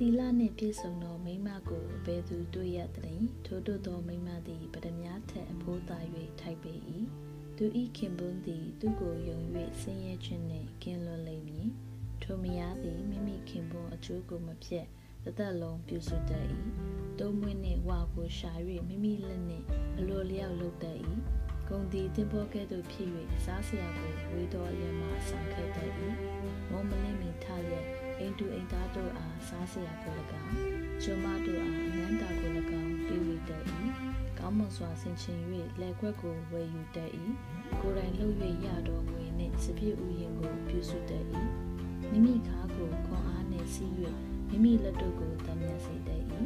တီလနှင့်ပြည့်စုံသောမိန်းမကိုအဘယ်သူတွေ့ရသနည်းထို့သို့သောမိန်းမသည်ပဒမြားထက်အဖိုးသာ၍ထိုက်ပေ၏သူဤခင်ပွန်းသည်သူကိုယုံ၍ဆင်းရဲခြင်းနှင့်ကင်းလွတ်လိမ့်မည်ထိုမယားသည်မိမိခင်ပွန်းအကျိုးကိုမဖြတ်တစ်သက်လုံးပြုစုတတ်၏တုံးမွေးနှင့်ဝါကိုရှာ၍မိမိလက်နှင့်အလိုလျောက်လုပ်တတ်၏ဂုံသည်တင်ပေါ်ကဲ့သို့ဖြစ်၍စားစရာကိုဝေတော်ရမှဆောင်ခဲ့တတ်၏မုံမလင်းမီထ လျက်အိမ်တူအိမ်သားတို့အားစားစရာကို၎င်းကျွမတို့အားအနန္တာကို၎င်းပေးဝေတတ်၏ကောင်းမွန်စွာဆင်ခြင်၍လက်ခွက်ကိုဝယ်ယူတတ်၏ကိုယ်တိုင်လှုပ်၍ရတော်ငွေနှင့်စပြည့်ဥယျာဉ်ကိုပြုစုတတ်၏မိမိခါကိုခွန်အားနှင့်စီး၍မိမိလက်တို့ကိုတမ်းမြစေတတ်၏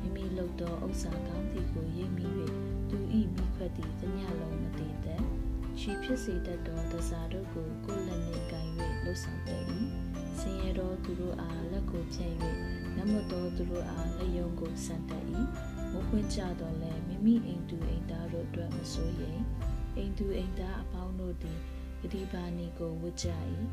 မိမိလှုပ်သောဥစ္စာကောင်းသည်ကိုရိပ်မိ၍သူ၏မိခွက်သည်တညလုံးမတည်သက်ချီဖြစ်စေတတ်သောတစားတို့ကိုကိုယ်လက်နှင့်ကန်၍လှုပ်ဆောင် တတ်၏ဆင်းရဲသောသူတို့အားလက်ကိုဖြန့်၍နမတော်သူတို့အားလက်ယုံကိုဆန်တတ်၏မခွင့်ကြတော့လဲမိမိအိမ်သူအိမ်သားတို့အတွက်မစိုးရိမ်အိမ်သူအိမ်သားအပေါင်းတို့သည်ဂတိပါဏီကိုဝတ်ကြ၏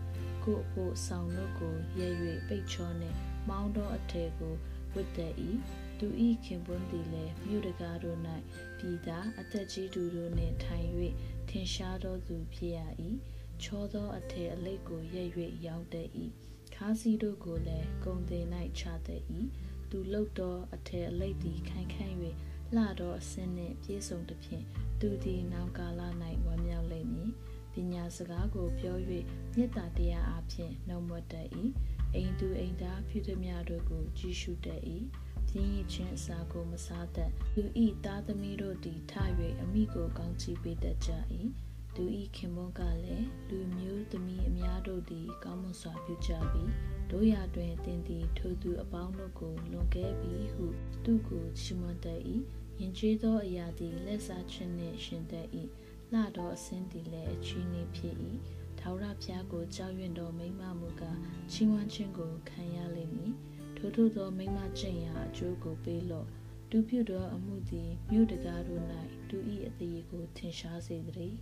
ကိုအဖို့ဆောင်တို့ကိုရဲ၍ပိတ်ချောနှင့်မောင်းသောအထည်ကိုဝတ်တတ်၏သူဤခင်ပွန်းသည်လည်းမြို့တကားတို့၌ပြည်သားအသက်ကြီးသူတို့နှင့်ထိုင်၍ထင်ရှားသောသူဖြစ်ရ၏ချောသောအထည်အလိတ်ကိုရဲ၍ရောင်းတတ်၏ ခါးစီတို့ကိုလည်းဂုံတင်၌ချတတ်၏သူလှုပ်သောအထည်အလိတ်သည်ခိုင်ခိုင်၍လှသောအစင်းနှင့်ပြည့်စုံသဖြင့်သူသည်နောက်ကာလ၌ဝမ်းမြောက်လိမ့်မည်ပညာစကားကိုပြော၍မေတ္တာတရားအဖြစ်နှုံမွတ်တတ်၏အိမ်သူအိမ်သားဖြစ်သည်များတို့ကိုကြည်ရှုတတ်၏ပြင်းရခြင်းအစာကိုမစားတတ်သူဤသားသမီးတို့သည်ထ၍အမိကိုကောင်းချီးပေးတတ်ကြ၏သူဤ ခင်မွန်းကလည်းလူမျိုးသမီးအများတို့သည် ကောင်းမွန်စွာပြုကြပြီးတို့ရတွင်တင်သည်ထိုသူအပေါင်းတို့ကိုလွန်ကဲပြီးဟုသူကိုချီးမွမ်းတတ်၏ယဉ်ကျေးသောအရာသည်လက်စားခြင်းနှင့်ရှင်တတ်၏လှသောအစင်းသည်လည်းအချီးနှင့်ဖြစ်၏ထာဝရဘုရားကိုကြောက်ရွံ့သောမိမ့်မမူကချီးမွမ်းခြင်းကိုခံရလိမ့်မည်ထို့ထို့သောမိမကျင့်ရာအကျိုးကိုပေးလော့သူပြုသောအမှုသည်မြို့တကားတို့၌သူ၏အသေးကိုထင်ရှားစေသည်